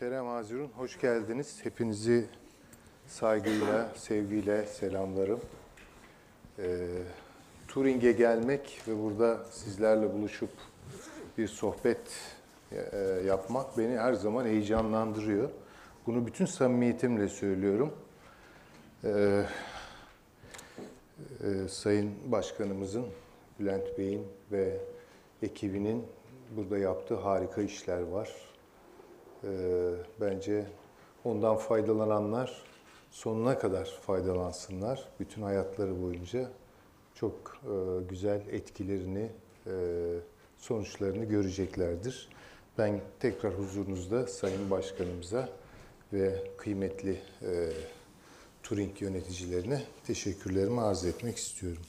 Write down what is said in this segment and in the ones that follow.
Muhterem Hazirun, hoş geldiniz. Hepinizi saygıyla, sevgiyle selamlarım. Ee, Turing'e gelmek ve burada sizlerle buluşup bir sohbet e, yapmak beni her zaman heyecanlandırıyor. Bunu bütün samimiyetimle söylüyorum. Ee, e, Sayın Başkanımızın, Bülent Bey'in ve ekibinin burada yaptığı harika işler var. Ee, bence ondan faydalananlar sonuna kadar faydalansınlar. Bütün hayatları boyunca çok e, güzel etkilerini, e, sonuçlarını göreceklerdir. Ben tekrar huzurunuzda Sayın Başkanımıza ve kıymetli e, Turing yöneticilerine teşekkürlerimi arz etmek istiyorum.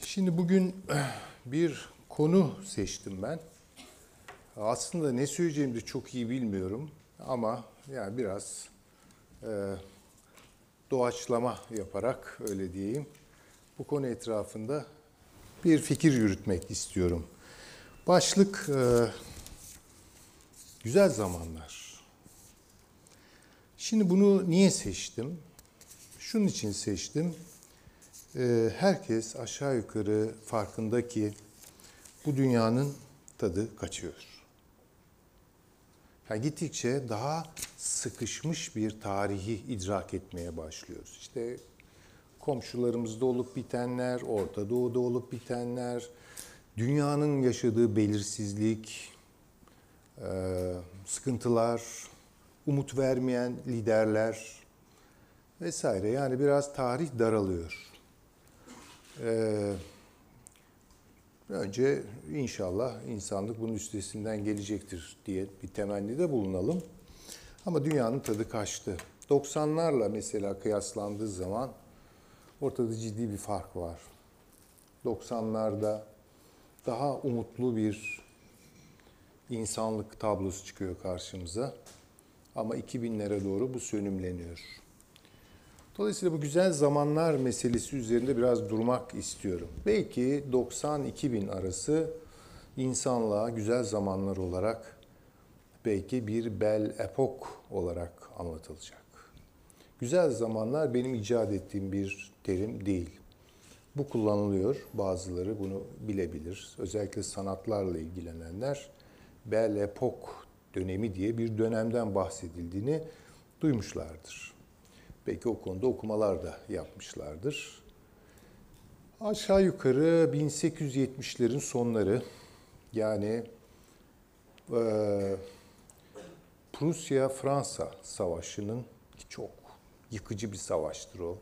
Şimdi bugün bir konu seçtim ben. Aslında ne söyleyeceğimi de çok iyi bilmiyorum ama yani biraz e, doğaçlama yaparak öyle diyeyim bu konu etrafında bir fikir yürütmek istiyorum. Başlık e, güzel zamanlar. Şimdi bunu niye seçtim? Şunun için seçtim. E, herkes aşağı yukarı farkında ki bu dünyanın tadı kaçıyor. Yani gittikçe daha sıkışmış bir tarihi idrak etmeye başlıyoruz. İşte komşularımızda olup bitenler, Orta Doğu'da olup bitenler, dünyanın yaşadığı belirsizlik, sıkıntılar, umut vermeyen liderler vesaire. Yani biraz tarih daralıyor. Ee, Önce inşallah insanlık bunun üstesinden gelecektir diye bir temennide bulunalım. Ama dünyanın tadı kaçtı. 90'larla mesela kıyaslandığı zaman ortada ciddi bir fark var. 90'larda daha umutlu bir insanlık tablosu çıkıyor karşımıza. Ama 2000'lere doğru bu sönümleniyor. Dolayısıyla bu güzel zamanlar meselesi üzerinde biraz durmak istiyorum. Belki 90-2000 arası insanlığa güzel zamanlar olarak belki bir bel epok olarak anlatılacak. Güzel zamanlar benim icat ettiğim bir terim değil. Bu kullanılıyor. Bazıları bunu bilebilir. Özellikle sanatlarla ilgilenenler bel epok dönemi diye bir dönemden bahsedildiğini duymuşlardır. Belki o konuda okumalar da yapmışlardır. Aşağı yukarı 1870'lerin sonları yani e, Prusya-Fransa Savaşı'nın çok yıkıcı bir savaştır o.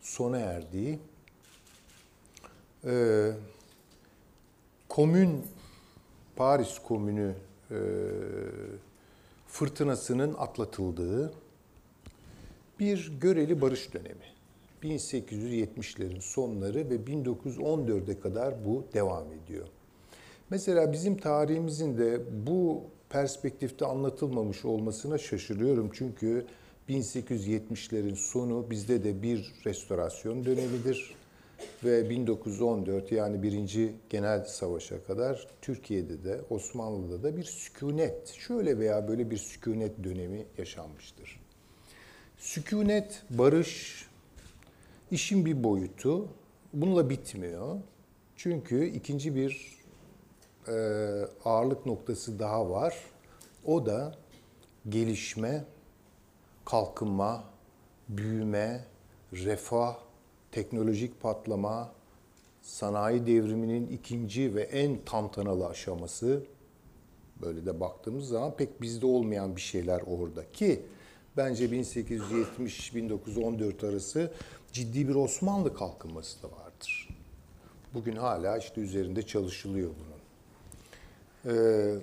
Sona erdiği e, komün Paris Komünü e, fırtınasının atlatıldığı bir göreli barış dönemi. 1870'lerin sonları ve 1914'e kadar bu devam ediyor. Mesela bizim tarihimizin de bu perspektifte anlatılmamış olmasına şaşırıyorum. Çünkü 1870'lerin sonu bizde de bir restorasyon dönemidir. Ve 1914 yani birinci Genel Savaş'a kadar Türkiye'de de Osmanlı'da da bir sükunet, şöyle veya böyle bir sükunet dönemi yaşanmıştır. Sükunet, barış, işin bir boyutu. Bununla bitmiyor. Çünkü ikinci bir e, ağırlık noktası daha var. O da gelişme, kalkınma, büyüme, refah, teknolojik patlama, sanayi devriminin ikinci ve en tantanalı aşaması. Böyle de baktığımız zaman pek bizde olmayan bir şeyler orada ki bence 1870-1914 arası ciddi bir Osmanlı kalkınması da vardır. Bugün hala işte üzerinde çalışılıyor bunun. Ee,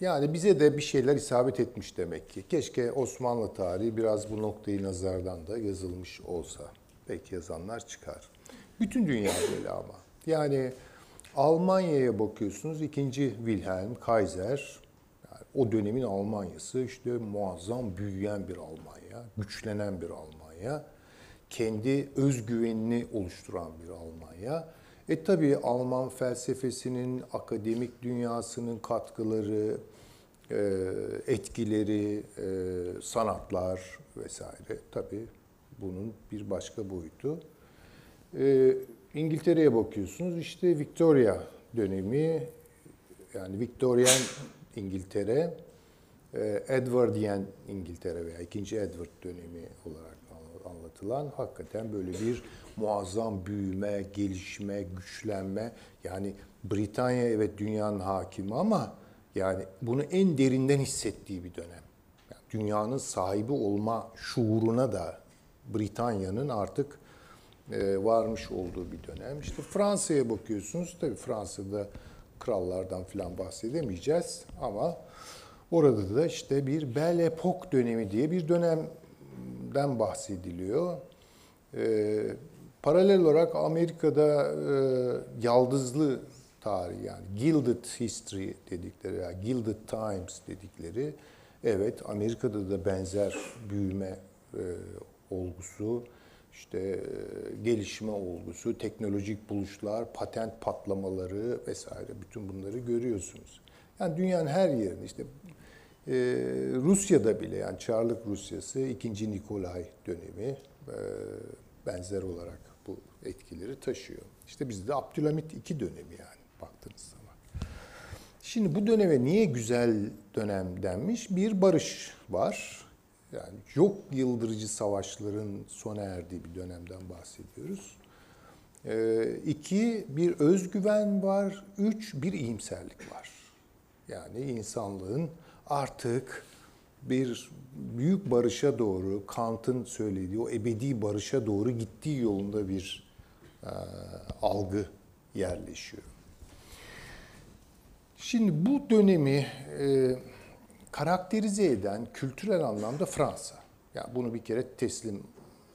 yani bize de bir şeyler isabet etmiş demek ki. Keşke Osmanlı tarihi biraz bu noktayı nazardan da yazılmış olsa. Belki yazanlar çıkar. Bütün dünya böyle ama. Yani Almanya'ya bakıyorsunuz. ikinci Wilhelm Kaiser o dönemin Almanya'sı işte muazzam büyüyen bir Almanya, güçlenen bir Almanya, kendi özgüvenini oluşturan bir Almanya. E tabii Alman felsefesinin, akademik dünyasının katkıları, e, etkileri, e, sanatlar vesaire tabii bunun bir başka boyutu. E, İngiltere'ye bakıyorsunuz işte Victoria dönemi yani Victorian İngiltere, e, Edwardian İngiltere veya 2. Edward dönemi olarak anlatılan hakikaten böyle bir muazzam büyüme, gelişme, güçlenme. Yani Britanya evet dünyanın hakimi ama yani bunu en derinden hissettiği bir dönem. Yani dünyanın sahibi olma şuuruna da Britanya'nın artık e, varmış olduğu bir dönem. İşte Fransa'ya bakıyorsunuz. Tabii Fransa'da krallardan falan bahsedemeyeceğiz ama orada da işte bir Belle Époque dönemi diye bir dönemden bahsediliyor. Ee, paralel olarak Amerika'da e, yaldızlı tarih yani Gilded History dedikleri ya Gilded Times dedikleri evet Amerika'da da benzer büyüme e, olgusu işte gelişme olgusu, teknolojik buluşlar, patent patlamaları vesaire bütün bunları görüyorsunuz. Yani dünyanın her yerinde işte e, Rusya'da bile yani Çarlık Rusyası 2. Nikolay dönemi e, benzer olarak bu etkileri taşıyor. İşte bizde Abdülhamit II dönemi yani baktığınız zaman. Şimdi bu döneme niye güzel dönem denmiş? Bir barış var. Yani yok yıldırıcı savaşların sona erdiği bir dönemden bahsediyoruz. Ee, iki, bir özgüven var. Üç, bir iyimserlik var. Yani insanlığın artık bir büyük barışa doğru, Kant'ın söylediği o ebedi barışa doğru gittiği yolunda bir e, algı yerleşiyor. Şimdi bu dönemi e, karakterize eden kültürel anlamda Fransa. Yani bunu bir kere teslim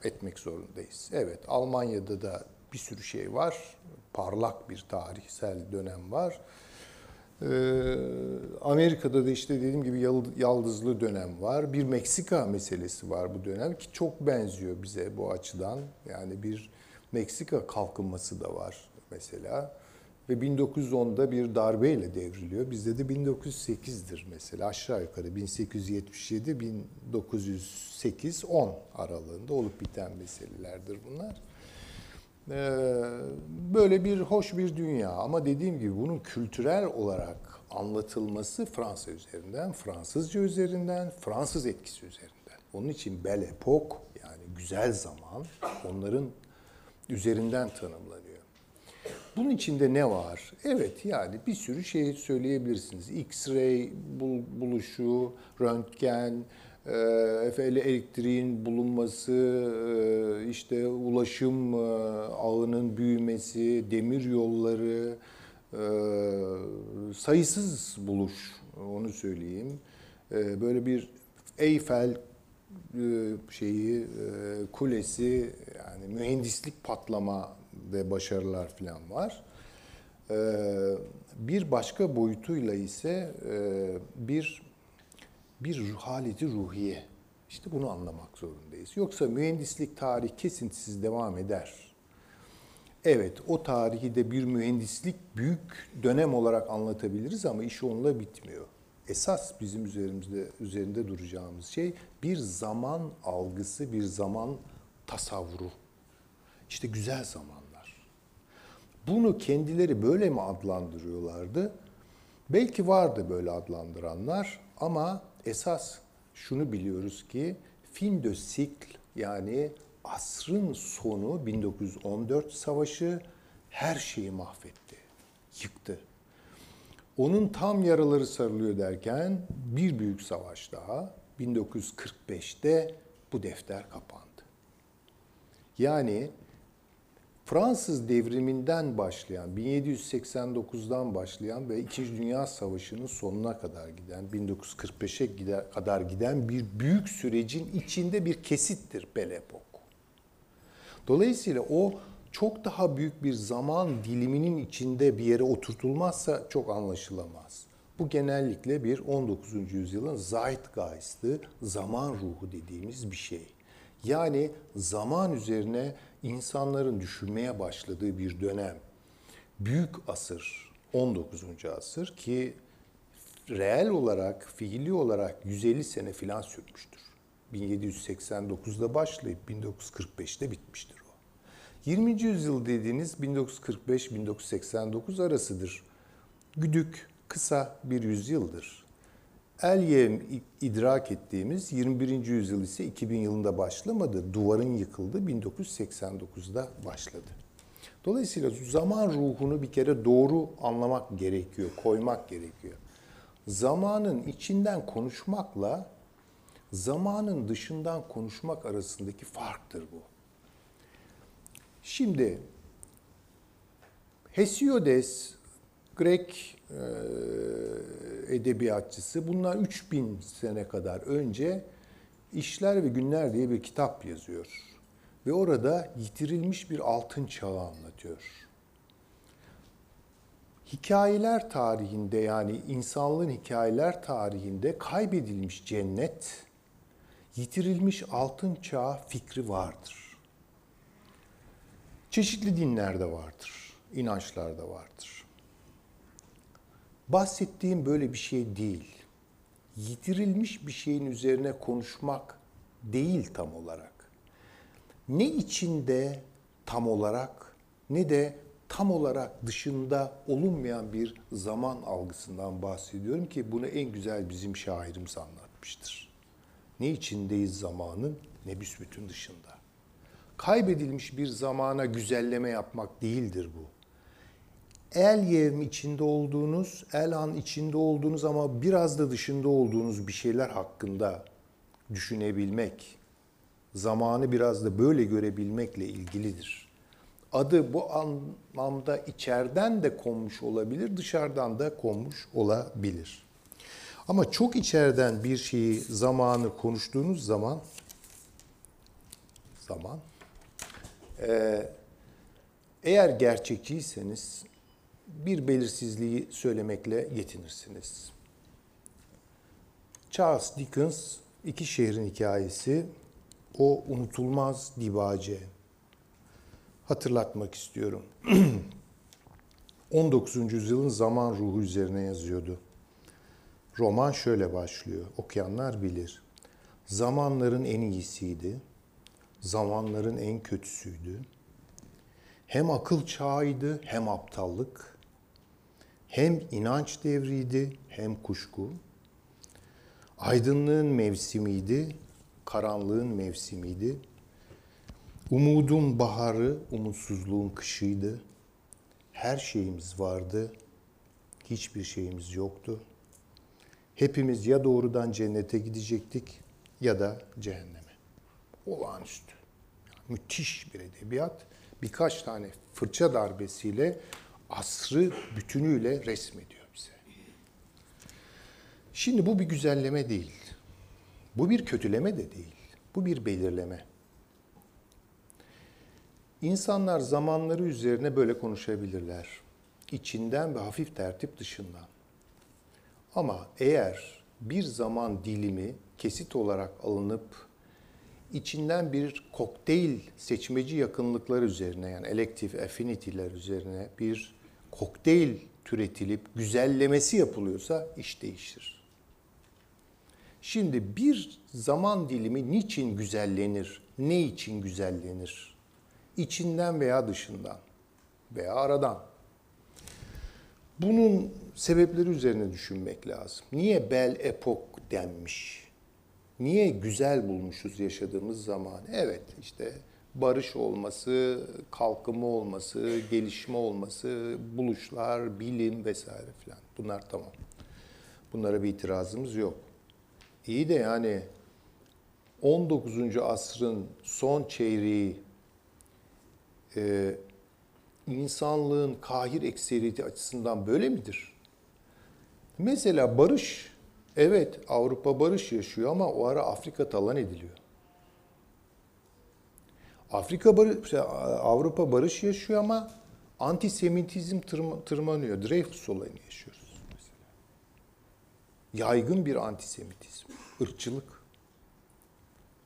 etmek zorundayız. Evet, Almanya'da da bir sürü şey var. Parlak bir tarihsel dönem var. Ee, Amerika'da da işte dediğim gibi yaldızlı dönem var. Bir Meksika meselesi var bu dönem ki çok benziyor bize bu açıdan. Yani bir Meksika kalkınması da var mesela ve 1910'da bir darbeyle devriliyor. Bizde de 1908'dir mesela aşağı yukarı 1877 1908 10 aralığında olup biten meselelerdir bunlar. Ee, böyle bir hoş bir dünya ama dediğim gibi bunun kültürel olarak anlatılması Fransa üzerinden, Fransızca üzerinden, Fransız etkisi üzerinden. Onun için Belle Époque yani güzel zaman onların üzerinden tanımlanıyor. Bunun içinde ne var? Evet yani bir sürü şey söyleyebilirsiniz. X-ray buluşu, röntgen, e, elektriğin bulunması, e, işte ulaşım e, ağının büyümesi, demir yolları, sayısız buluş onu söyleyeyim. Böyle bir Eyfel şeyi kulesi yani mühendislik patlama ve başarılar falan var. Ee, bir başka boyutuyla ise e, bir bir haleti ruhiye. İşte bunu anlamak zorundayız. Yoksa mühendislik tarihi kesintisiz devam eder. Evet, o tarihi de bir mühendislik büyük dönem olarak anlatabiliriz ama iş onunla bitmiyor. Esas bizim üzerimizde üzerinde duracağımız şey bir zaman algısı, bir zaman tasavvuru. İşte güzel zaman. Bunu kendileri böyle mi adlandırıyorlardı? Belki vardı böyle adlandıranlar ama esas şunu biliyoruz ki fin de sikl yani asrın sonu 1914 savaşı her şeyi mahvetti, yıktı. Onun tam yaraları sarılıyor derken bir büyük savaş daha 1945'te bu defter kapandı. Yani Fransız devriminden başlayan, 1789'dan başlayan ve İkinci Dünya Savaşı'nın sonuna kadar giden, 1945'e kadar giden bir büyük sürecin içinde bir kesittir Belle Époque. Dolayısıyla o çok daha büyük bir zaman diliminin içinde bir yere oturtulmazsa çok anlaşılamaz. Bu genellikle bir 19. yüzyılın Zeitgeist'ı, zaman ruhu dediğimiz bir şey. Yani zaman üzerine insanların düşünmeye başladığı bir dönem. Büyük asır, 19. asır ki reel olarak, fiili olarak 150 sene filan sürmüştür. 1789'da başlayıp 1945'te bitmiştir o. 20. yüzyıl dediğiniz 1945-1989 arasıdır. Güdük, kısa bir yüzyıldır. El yem idrak ettiğimiz 21. yüzyıl ise 2000 yılında başlamadı. Duvarın yıkıldı 1989'da başladı. Dolayısıyla zaman ruhunu bir kere doğru anlamak gerekiyor, koymak gerekiyor. Zamanın içinden konuşmakla zamanın dışından konuşmak arasındaki farktır bu. Şimdi Hesiodes Grek e, edebiyatçısı bunlar 3000 sene kadar önce İşler ve Günler diye bir kitap yazıyor. Ve orada yitirilmiş bir altın çağı anlatıyor. Hikayeler tarihinde yani insanlığın hikayeler tarihinde kaybedilmiş cennet, yitirilmiş altın çağ fikri vardır. Çeşitli dinlerde vardır, inançlarda vardır. Bahsettiğim böyle bir şey değil. Yitirilmiş bir şeyin üzerine konuşmak değil tam olarak. Ne içinde tam olarak ne de tam olarak dışında olunmayan bir zaman algısından bahsediyorum ki bunu en güzel bizim şairimiz anlatmıştır. Ne içindeyiz zamanın ne büsbütün dışında. Kaybedilmiş bir zamana güzelleme yapmak değildir bu. El yevm içinde olduğunuz, el an içinde olduğunuz ama biraz da dışında olduğunuz bir şeyler hakkında düşünebilmek, zamanı biraz da böyle görebilmekle ilgilidir. Adı bu anlamda içeriden de konmuş olabilir, dışarıdan da konmuş olabilir. Ama çok içeriden bir şeyi, zamanı konuştuğunuz zaman zaman eğer gerçekçiyseniz bir belirsizliği söylemekle yetinirsiniz. Charles Dickens iki şehrin hikayesi o unutulmaz dibace. Hatırlatmak istiyorum. 19. yüzyılın zaman ruhu üzerine yazıyordu. Roman şöyle başlıyor. Okuyanlar bilir. Zamanların en iyisiydi. Zamanların en kötüsüydü. Hem akıl çağıydı hem aptallık. Hem inanç devriydi hem kuşku. Aydınlığın mevsimiydi, karanlığın mevsimiydi. Umudun baharı, umutsuzluğun kışıydı. Her şeyimiz vardı, hiçbir şeyimiz yoktu. Hepimiz ya doğrudan cennete gidecektik ya da cehenneme. Olağanüstü. müthiş bir edebiyat. Birkaç tane fırça darbesiyle asrı bütünüyle resmediyor bize. Şimdi bu bir güzelleme değil. Bu bir kötüleme de değil. Bu bir belirleme. İnsanlar zamanları üzerine böyle konuşabilirler. İçinden ve hafif tertip dışından. Ama eğer bir zaman dilimi kesit olarak alınıp içinden bir kokteyl seçmeci yakınlıklar üzerine yani elektif affinity'ler üzerine bir kokteyl türetilip güzellemesi yapılıyorsa iş değişir. Şimdi bir zaman dilimi niçin güzellenir? Ne için güzellenir? İçinden veya dışından veya aradan. Bunun sebepleri üzerine düşünmek lazım. Niye bel epok denmiş? Niye güzel bulmuşuz yaşadığımız zaman? Evet işte barış olması, kalkımı olması, gelişme olması, buluşlar, bilim vesaire filan. Bunlar tamam. Bunlara bir itirazımız yok. İyi de yani 19. asrın son çeyreği e, insanlığın kahir ekseriyeti açısından böyle midir? Mesela barış, evet Avrupa barış yaşıyor ama o ara Afrika talan ediliyor. Afrika barış, Avrupa barış yaşıyor ama antisemitizm tırmanıyor. Dreyfus olayını yaşıyoruz mesela. Yaygın bir antisemitizm, ırkçılık.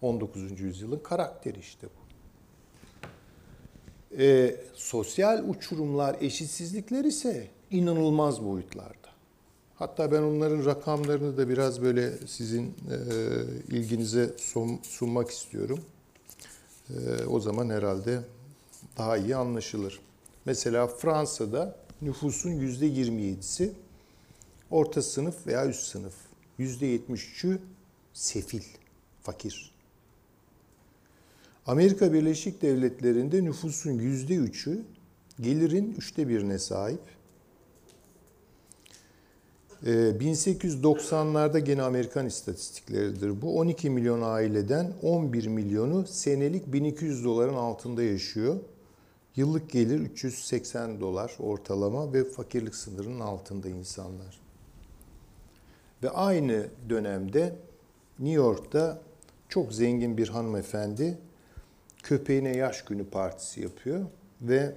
19. yüzyılın karakteri işte bu. E, sosyal uçurumlar, eşitsizlikler ise inanılmaz boyutlarda. Hatta ben onların rakamlarını da biraz böyle sizin e, ilginize sun, sunmak istiyorum. E, o zaman herhalde daha iyi anlaşılır. Mesela Fransa'da nüfusun yüzde 27'si orta sınıf veya üst sınıf. Yüzde 73'ü sefil, fakir. Amerika Birleşik Devletleri'nde nüfusun yüzde üçü gelirin üçte birine sahip. 1890'larda gene Amerikan istatistikleridir bu. 12 milyon aileden 11 milyonu senelik 1200 doların altında yaşıyor. Yıllık gelir 380 dolar ortalama ve fakirlik sınırının altında insanlar. Ve aynı dönemde New York'ta çok zengin bir hanımefendi köpeğine yaş günü partisi yapıyor ve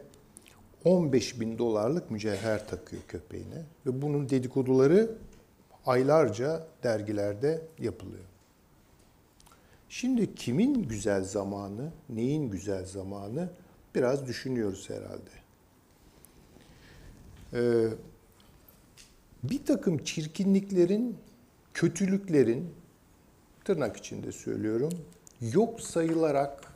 15 bin dolarlık mücevher takıyor köpeğine. Ve bunun dedikoduları aylarca dergilerde yapılıyor. Şimdi kimin güzel zamanı, neyin güzel zamanı biraz düşünüyoruz herhalde. Ee, bir takım çirkinliklerin, kötülüklerin, tırnak içinde söylüyorum, yok sayılarak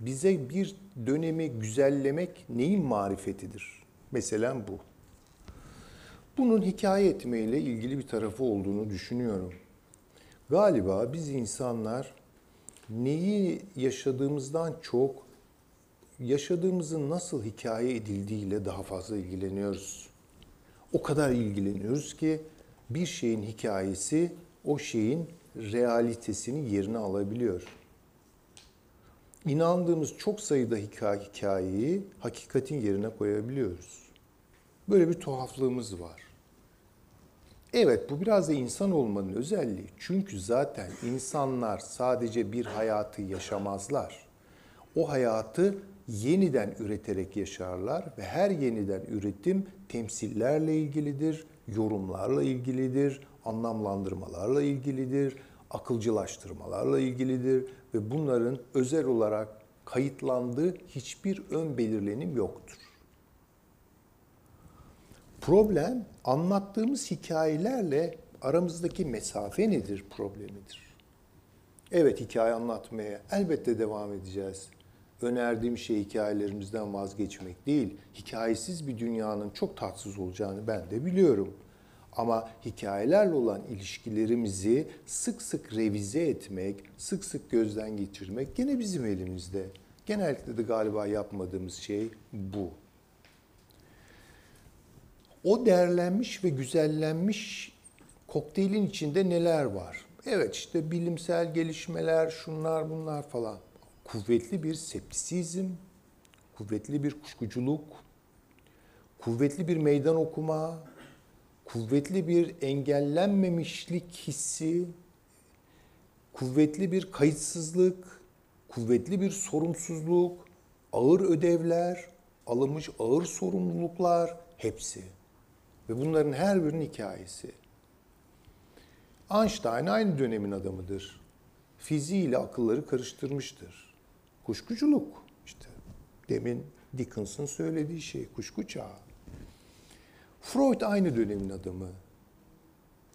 bize bir dönemi güzellemek neyin marifetidir? Mesela bu. Bunun hikaye etmeyle ilgili bir tarafı olduğunu düşünüyorum. Galiba biz insanlar neyi yaşadığımızdan çok yaşadığımızın nasıl hikaye edildiğiyle daha fazla ilgileniyoruz. O kadar ilgileniyoruz ki bir şeyin hikayesi o şeyin realitesini yerine alabiliyor inandığımız çok sayıda hikayeyi hakikatin yerine koyabiliyoruz. Böyle bir tuhaflığımız var. Evet bu biraz da insan olmanın özelliği. Çünkü zaten insanlar sadece bir hayatı yaşamazlar. O hayatı yeniden üreterek yaşarlar ve her yeniden üretim temsillerle ilgilidir, yorumlarla ilgilidir, anlamlandırmalarla ilgilidir, akılcılaştırmalarla ilgilidir ve bunların özel olarak kayıtlandığı hiçbir ön belirlenim yoktur. Problem anlattığımız hikayelerle aramızdaki mesafe nedir problemidir. Evet hikaye anlatmaya elbette devam edeceğiz. Önerdiğim şey hikayelerimizden vazgeçmek değil, hikayesiz bir dünyanın çok tatsız olacağını ben de biliyorum. Ama hikayelerle olan ilişkilerimizi sık sık revize etmek, sık sık gözden geçirmek gene bizim elimizde. Genellikle de galiba yapmadığımız şey bu. O değerlenmiş ve güzellenmiş kokteylin içinde neler var? Evet işte bilimsel gelişmeler, şunlar bunlar falan. Kuvvetli bir septisizm, kuvvetli bir kuşkuculuk, kuvvetli bir meydan okuma, kuvvetli bir engellenmemişlik hissi, kuvvetli bir kayıtsızlık, kuvvetli bir sorumsuzluk, ağır ödevler, alınmış ağır sorumluluklar hepsi. Ve bunların her birinin hikayesi. Einstein aynı dönemin adamıdır. Fiziği ile akılları karıştırmıştır. Kuşkuculuk işte demin Dickens'ın söylediği şey kuşku çağı. Freud aynı dönemin adamı.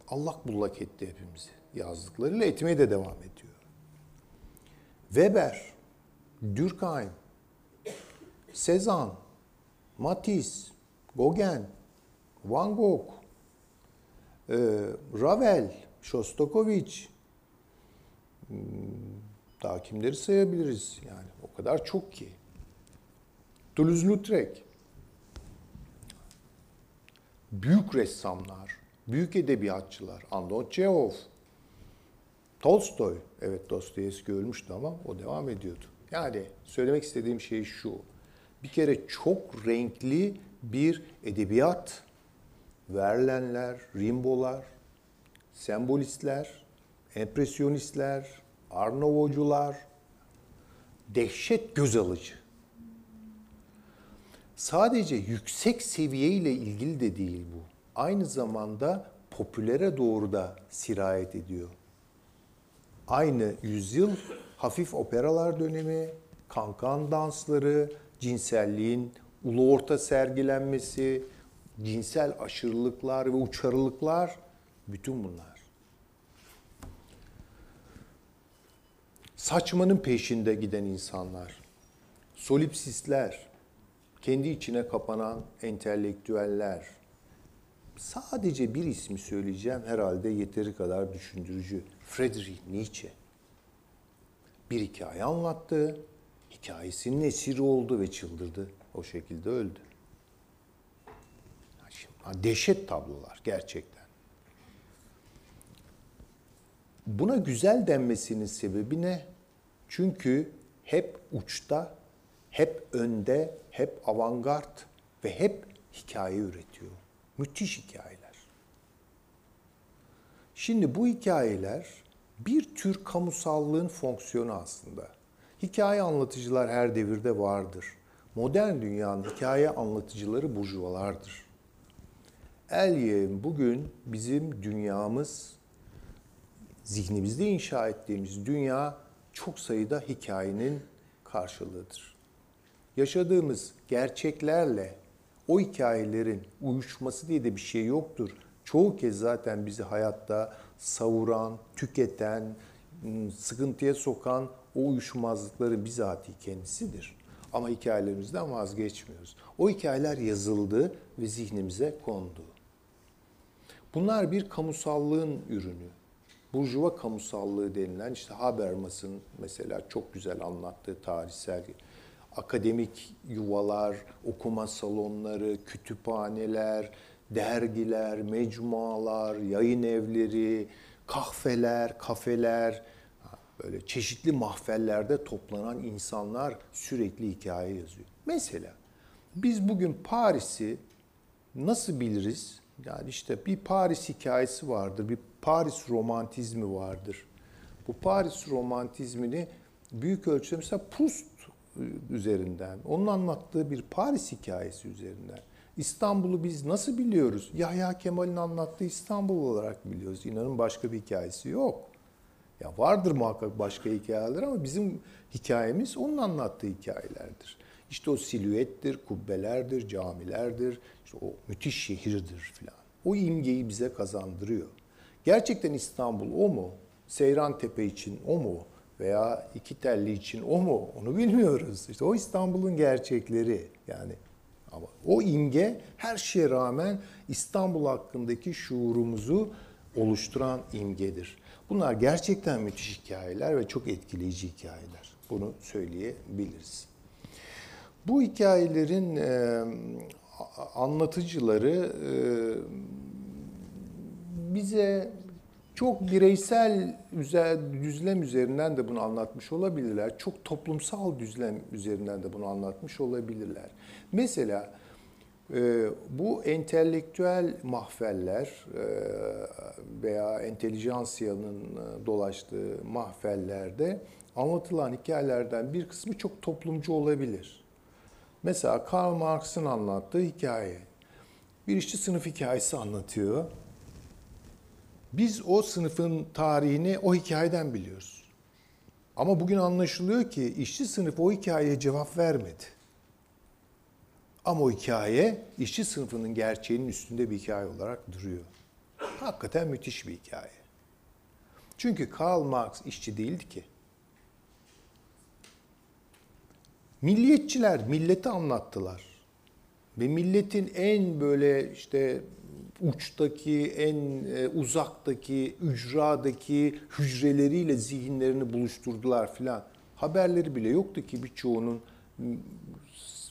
Allak bullak etti hepimizi. Yazdıklarıyla etmeye de devam ediyor. Weber, Durkheim, Cezanne, Matisse, Gauguin, Van Gogh, e, Ravel, Shostakovich, hmm, daha kimleri sayabiliriz yani o kadar çok ki. Toulouse-Lautrec, büyük ressamlar, büyük edebiyatçılar, Andon Çehov, Tolstoy, evet Dostoyevski ölmüştü ama o devam ediyordu. Yani söylemek istediğim şey şu, bir kere çok renkli bir edebiyat, Verlenler, Rimbo'lar, sembolistler, empresyonistler, Arnavutcular, dehşet göz alıcı sadece yüksek seviye ilgili de değil bu. Aynı zamanda popülere doğru da sirayet ediyor. Aynı yüzyıl hafif operalar dönemi, kankan dansları, cinselliğin ulu orta sergilenmesi, cinsel aşırılıklar ve uçarılıklar bütün bunlar. Saçmanın peşinde giden insanlar, solipsistler, kendi içine kapanan entelektüeller. Sadece bir ismi söyleyeceğim herhalde yeteri kadar düşündürücü. Friedrich Nietzsche. Bir hikaye anlattı, hikayesinin esiri oldu ve çıldırdı. O şekilde öldü. Şimdi, dehşet tablolar gerçekten. Buna güzel denmesinin sebebi ne? Çünkü hep uçta, hep önde, hep avantgard ve hep hikaye üretiyor. Müthiş hikayeler. Şimdi bu hikayeler bir tür kamusallığın fonksiyonu aslında. Hikaye anlatıcılar her devirde vardır. Modern dünyanın hikaye anlatıcıları burjuvalardır. El bugün bizim dünyamız, zihnimizde inşa ettiğimiz dünya çok sayıda hikayenin karşılığıdır. Yaşadığımız gerçeklerle o hikayelerin uyuşması diye de bir şey yoktur. Çoğu kez zaten bizi hayatta savuran, tüketen, sıkıntıya sokan o uyuşmazlıkların bizatihi kendisidir. Ama hikayelerimizden vazgeçmiyoruz. O hikayeler yazıldı ve zihnimize kondu. Bunlar bir kamusallığın ürünü. Burjuva kamusallığı denilen işte Habermas'ın mesela çok güzel anlattığı tarihsel akademik yuvalar, okuma salonları, kütüphaneler, dergiler, mecmualar, yayın evleri, kahveler, kafeler, böyle çeşitli mahfellerde toplanan insanlar sürekli hikaye yazıyor. Mesela biz bugün Paris'i nasıl biliriz? Yani işte bir Paris hikayesi vardır, bir Paris romantizmi vardır. Bu Paris romantizmini büyük ölçüde mesela Proust üzerinden, onun anlattığı bir Paris hikayesi üzerinden. İstanbul'u biz nasıl biliyoruz? Yahya Kemal'in anlattığı İstanbul olarak biliyoruz. İnanın başka bir hikayesi yok. Ya vardır muhakkak başka hikayeler ama bizim hikayemiz onun anlattığı hikayelerdir. İşte o silüettir, kubbelerdir, camilerdir, işte o müthiş şehirdir filan. O imgeyi bize kazandırıyor. Gerçekten İstanbul o mu? Seyran Tepe için o mu? Veya iki telli için o mu? Onu bilmiyoruz. İşte o İstanbul'un gerçekleri yani. Ama o imge her şeye rağmen İstanbul hakkındaki şuurumuzu oluşturan imgedir. Bunlar gerçekten müthiş hikayeler ve çok etkileyici hikayeler. Bunu söyleyebiliriz. Bu hikayelerin e, anlatıcıları e, bize çok bireysel düzlem üzerinden de bunu anlatmış olabilirler. Çok toplumsal düzlem üzerinden de bunu anlatmış olabilirler. Mesela e, bu entelektüel mahfeller e, veya entelijansiyanın e, dolaştığı mahfellerde anlatılan hikayelerden bir kısmı çok toplumcu olabilir. Mesela Karl Marx'ın anlattığı hikaye. Bir işçi sınıf hikayesi anlatıyor. Biz o sınıfın tarihini o hikayeden biliyoruz. Ama bugün anlaşılıyor ki işçi sınıf o hikayeye cevap vermedi. Ama o hikaye işçi sınıfının gerçeğinin üstünde bir hikaye olarak duruyor. Hakikaten müthiş bir hikaye. Çünkü Karl Marx işçi değildi ki. Milliyetçiler milleti anlattılar. Ve milletin en böyle işte uçtaki, en e, uzaktaki, ücradaki hücreleriyle zihinlerini buluşturdular filan. Haberleri bile yoktu ki birçoğunun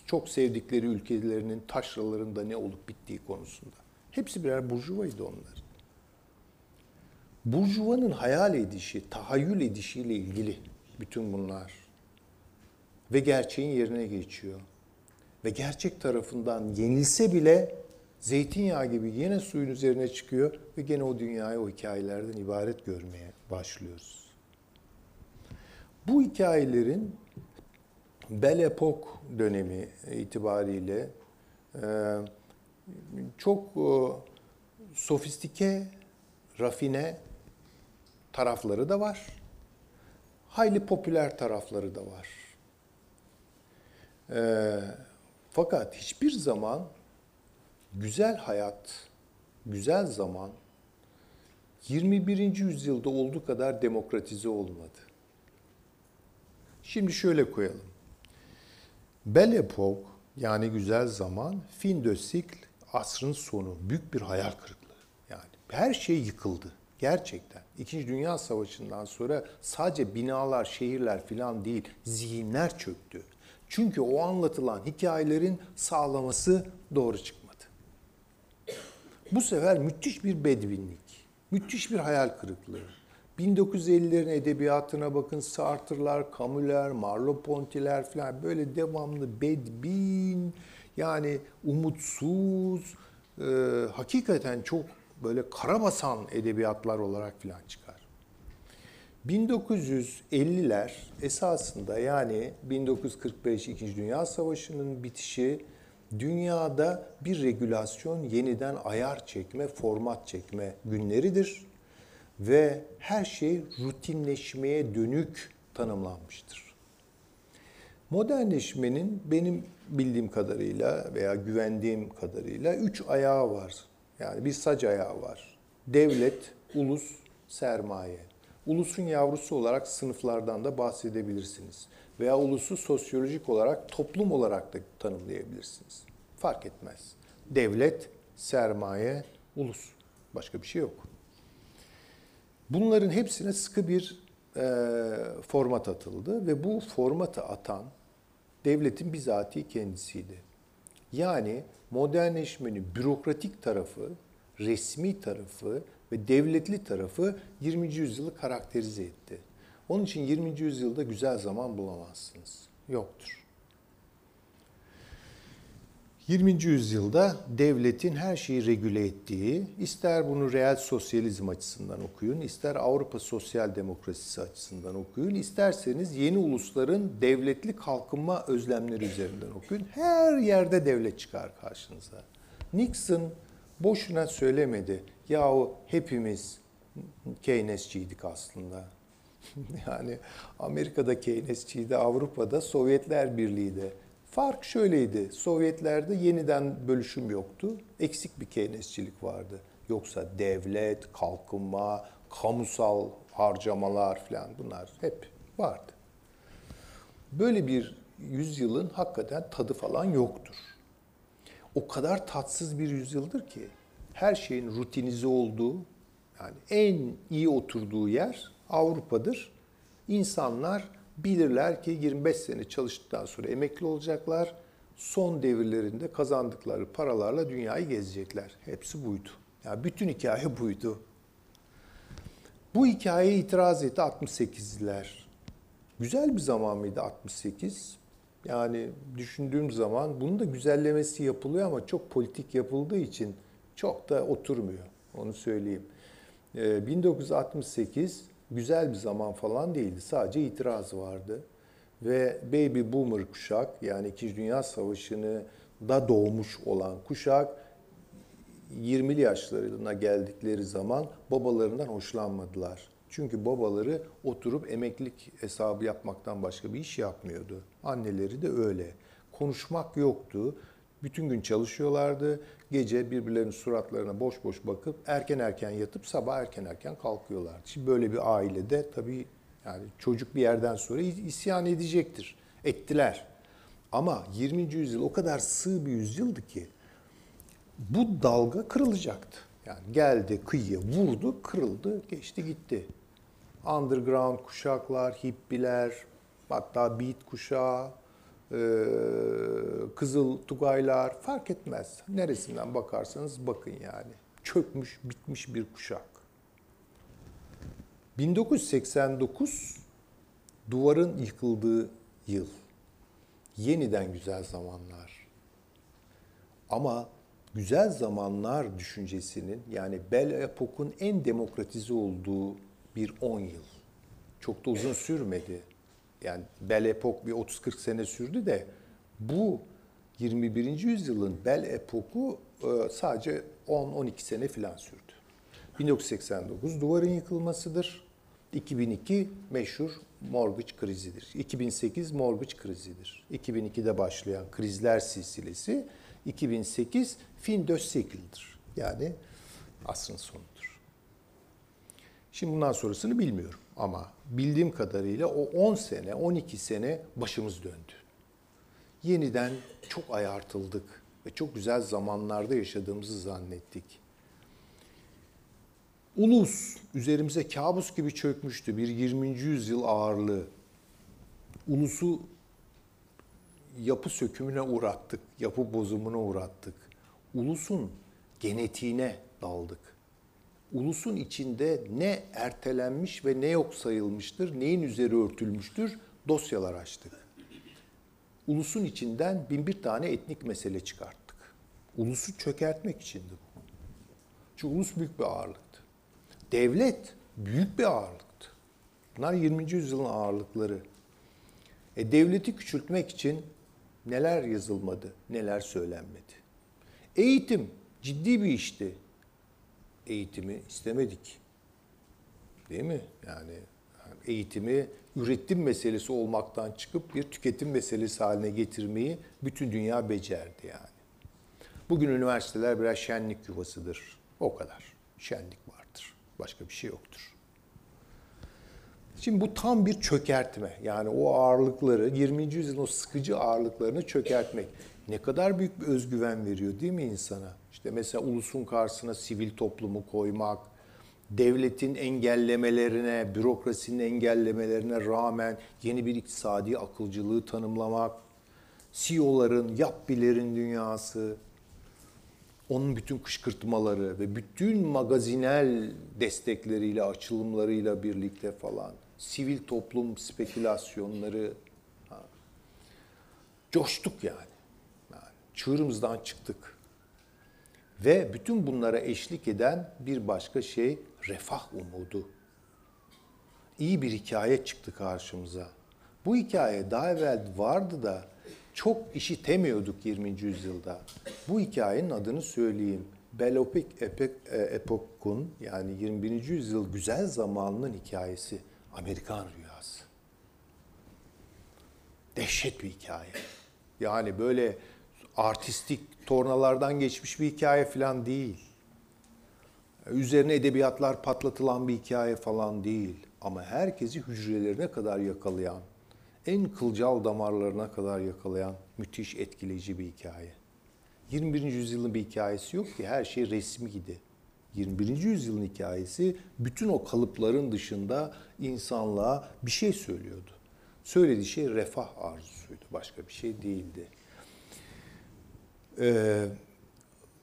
çok sevdikleri ülkelerinin taşralarında ne olup bittiği konusunda. Hepsi birer burjuvaydı onlar. Burjuvanın hayal edişi, tahayyül edişiyle ilgili bütün bunlar. Ve gerçeğin yerine geçiyor. Ve gerçek tarafından yenilse bile zeytinyağı gibi yine suyun üzerine çıkıyor ve gene o dünyayı o hikayelerden ibaret görmeye başlıyoruz. Bu hikayelerin Belle Epoque dönemi itibariyle e, çok e, sofistike, rafine tarafları da var. Hayli popüler tarafları da var. E, fakat hiçbir zaman güzel hayat, güzel zaman 21. yüzyılda olduğu kadar demokratize olmadı. Şimdi şöyle koyalım. Belle Époque yani güzel zaman, fin de siècle asrın sonu, büyük bir hayal kırıklığı. Yani her şey yıkıldı gerçekten. İkinci Dünya Savaşı'ndan sonra sadece binalar, şehirler falan değil, zihinler çöktü. Çünkü o anlatılan hikayelerin sağlaması doğru çıkmadı. Bu sefer müthiş bir bedvinlik, müthiş bir hayal kırıklığı. 1950'lerin edebiyatına bakın Sartre'lar, Camus'ler, Merleau-Ponty'ler falan böyle devamlı bedbin, yani umutsuz, e, hakikaten çok böyle karabasan edebiyatlar olarak falan çıkar. 1950'ler esasında yani 1945 İkinci Dünya Savaşı'nın bitişi dünyada bir regülasyon yeniden ayar çekme, format çekme günleridir ve her şey rutinleşmeye dönük tanımlanmıştır. Modernleşmenin benim bildiğim kadarıyla veya güvendiğim kadarıyla üç ayağı var. Yani bir sac ayağı var. Devlet, ulus, sermaye. Ulusun yavrusu olarak sınıflardan da bahsedebilirsiniz. Veya ulusu sosyolojik olarak, toplum olarak da tanımlayabilirsiniz. Fark etmez. Devlet, sermaye, ulus. Başka bir şey yok. Bunların hepsine sıkı bir e, format atıldı ve bu formatı atan devletin bizatihi kendisiydi. Yani modernleşmenin bürokratik tarafı, resmi tarafı ve devletli tarafı 20. yüzyılı karakterize etti. Onun için 20. yüzyılda güzel zaman bulamazsınız. Yoktur. 20. yüzyılda devletin her şeyi regüle ettiği, ister bunu reel sosyalizm açısından okuyun, ister Avrupa sosyal demokrasisi açısından okuyun, isterseniz yeni ulusların devletli kalkınma özlemleri üzerinden okuyun. Her yerde devlet çıkar karşınıza. Nixon boşuna söylemedi. Yahu hepimiz Keynesçiydik aslında. yani Amerika'da Keynesçiydi, Avrupa'da Sovyetler Birliği'de. Fark şöyleydi. Sovyetlerde yeniden bölüşüm yoktu. Eksik bir Keynesçilik vardı. Yoksa devlet, kalkınma, kamusal harcamalar falan bunlar hep vardı. Böyle bir yüzyılın hakikaten tadı falan yoktur. O kadar tatsız bir yüzyıldır ki her şeyin rutinize olduğu, yani en iyi oturduğu yer Avrupa'dır. İnsanlar bilirler ki 25 sene çalıştıktan sonra emekli olacaklar. Son devirlerinde kazandıkları paralarla dünyayı gezecekler. Hepsi buydu. Yani bütün hikaye buydu. Bu hikayeye itiraz etti 68'liler. Güzel bir zaman mıydı 68? Yani düşündüğüm zaman bunun da güzellemesi yapılıyor ama çok politik yapıldığı için çok da oturmuyor. Onu söyleyeyim. 1968 ee, güzel bir zaman falan değildi. Sadece itiraz vardı. Ve baby boomer kuşak yani 2. Dünya Savaşı'nı da doğmuş olan kuşak 20'li yaşlarına geldikleri zaman babalarından hoşlanmadılar. Çünkü babaları oturup emeklilik hesabı yapmaktan başka bir iş yapmıyordu. Anneleri de öyle. Konuşmak yoktu. Bütün gün çalışıyorlardı. Gece birbirlerinin suratlarına boş boş bakıp erken erken yatıp sabah erken erken kalkıyorlardı. Şimdi böyle bir ailede tabii yani çocuk bir yerden sonra isyan edecektir. Ettiler. Ama 20. yüzyıl o kadar sığ bir yüzyıldı ki bu dalga kırılacaktı. Yani geldi kıyıya vurdu, kırıldı, geçti gitti. Underground kuşaklar, hippiler, hatta beat kuşağı, Kızıl Tugaylar fark etmez. Neresinden bakarsanız bakın yani. Çökmüş, bitmiş bir kuşak. 1989 duvarın yıkıldığı yıl. Yeniden güzel zamanlar. Ama güzel zamanlar düşüncesinin yani Belle Epoque'un en demokratize olduğu bir 10 yıl. Çok da uzun sürmedi yani Belle Epoque bir 30-40 sene sürdü de bu 21. yüzyılın Belle Epoque'u e, sadece 10-12 sene falan sürdü. 1989 duvarın yıkılmasıdır. 2002 meşhur mortgage krizidir. 2008 mortgage krizidir. 2002'de başlayan krizler silsilesi 2008 fin de siècle'dır. Yani asrın sonudur. Şimdi bundan sonrasını bilmiyorum ama bildiğim kadarıyla o 10 sene, 12 sene başımız döndü. Yeniden çok ayartıldık ve çok güzel zamanlarda yaşadığımızı zannettik. Ulus üzerimize kabus gibi çökmüştü bir 20. yüzyıl ağırlığı. Ulusu yapı sökümüne uğrattık, yapı bozumuna uğrattık. Ulusun genetiğine daldık. Ulusun içinde ne ertelenmiş ve ne yok sayılmıştır, neyin üzeri örtülmüştür dosyalar açtık. Ulusun içinden bin bir tane etnik mesele çıkarttık. Ulusu çökertmek içindi bu. Çünkü ulus büyük bir ağırlıktı. Devlet büyük bir ağırlıktı. Bunlar 20. yüzyılın ağırlıkları. E, devleti küçültmek için neler yazılmadı, neler söylenmedi. Eğitim ciddi bir işti. Eğitimi istemedik. Değil mi? Yani eğitimi üretim meselesi olmaktan çıkıp bir tüketim meselesi haline getirmeyi bütün dünya becerdi yani. Bugün üniversiteler birer şenlik yuvasıdır. O kadar. Şenlik vardır. Başka bir şey yoktur. Şimdi bu tam bir çökertme. Yani o ağırlıkları, 20. yüzyılın o sıkıcı ağırlıklarını çökertmek. Ne kadar büyük bir özgüven veriyor değil mi insana? İşte mesela ulusun karşısına sivil toplumu koymak, devletin engellemelerine, bürokrasinin engellemelerine rağmen yeni bir iktisadi akılcılığı tanımlamak, CEO'ların, yapbilerin dünyası, onun bütün kışkırtmaları ve bütün magazinel destekleriyle, açılımlarıyla birlikte falan, sivil toplum spekülasyonları, ha. coştuk yani. yani. Çığırımızdan çıktık. Ve bütün bunlara eşlik eden bir başka şey refah umudu. İyi bir hikaye çıktı karşımıza. Bu hikaye daha evvel vardı da çok işitemiyorduk 20. yüzyılda. Bu hikayenin adını söyleyeyim. Belopik e, epokun yani 21. yüzyıl güzel zamanının hikayesi. Amerikan rüyası. Dehşet bir hikaye. Yani böyle artistik tornalardan geçmiş bir hikaye falan değil. Üzerine edebiyatlar patlatılan bir hikaye falan değil. Ama herkesi hücrelerine kadar yakalayan, en kılcal damarlarına kadar yakalayan müthiş etkileyici bir hikaye. 21. yüzyılın bir hikayesi yok ki her şey resmi gidi. 21. yüzyılın hikayesi bütün o kalıpların dışında insanlığa bir şey söylüyordu. Söylediği şey refah arzusuydu. Başka bir şey değildi. Ee,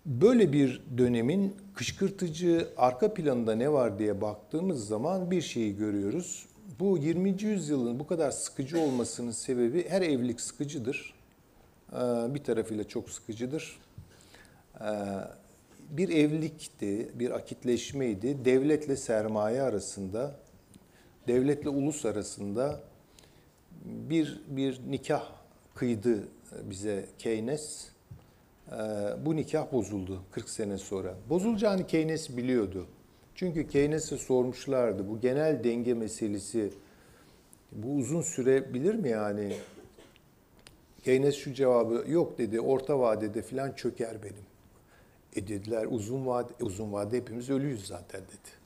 böyle bir dönemin kışkırtıcı arka planında ne var diye baktığımız zaman bir şeyi görüyoruz. Bu 20. yüzyılın bu kadar sıkıcı olmasının sebebi her evlilik sıkıcıdır. Ee, bir tarafıyla çok sıkıcıdır. Ee, bir evlilikti, bir akitleşmeydi. Devletle sermaye arasında, devletle ulus arasında bir bir nikah kıydı bize Keynes. Ee, bu nikah bozuldu 40 sene sonra. Bozulacağını Keynes biliyordu. Çünkü Keynes'e sormuşlardı bu genel denge meselesi bu uzun sürebilir mi yani? Keynes şu cevabı yok dedi orta vadede filan çöker benim. E dediler uzun vade uzun vade hepimiz ölüyüz zaten dedi.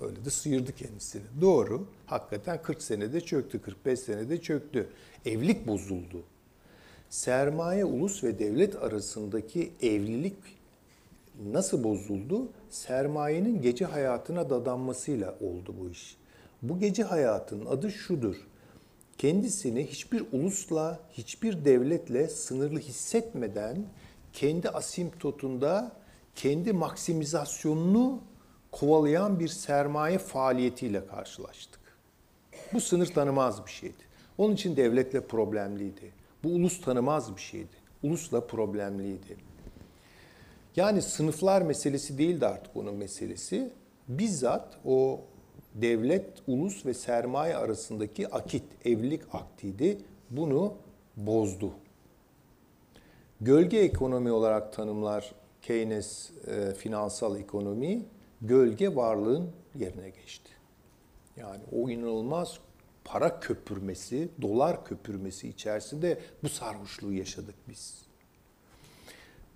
Öyle de sıyırdı kendisini. Doğru. Hakikaten 40 senede çöktü, 45 senede çöktü. Evlilik bozuldu. Sermaye, ulus ve devlet arasındaki evlilik nasıl bozuldu? Sermayenin gece hayatına dadanmasıyla oldu bu iş. Bu gece hayatının adı şudur. Kendisini hiçbir ulusla, hiçbir devletle sınırlı hissetmeden kendi asimptotunda kendi maksimizasyonunu kovalayan bir sermaye faaliyetiyle karşılaştık. Bu sınır tanımaz bir şeydi. Onun için devletle problemliydi. Bu ulus tanımaz bir şeydi. Ulusla problemliydi. Yani sınıflar meselesi değildi artık onun meselesi. Bizzat o devlet, ulus ve sermaye arasındaki akit, evlilik aktiydi. Bunu bozdu. Gölge ekonomi olarak tanımlar Keynes e, finansal ekonomi, gölge varlığın yerine geçti. Yani o inanılmaz para köpürmesi, dolar köpürmesi içerisinde bu sarhoşluğu yaşadık biz.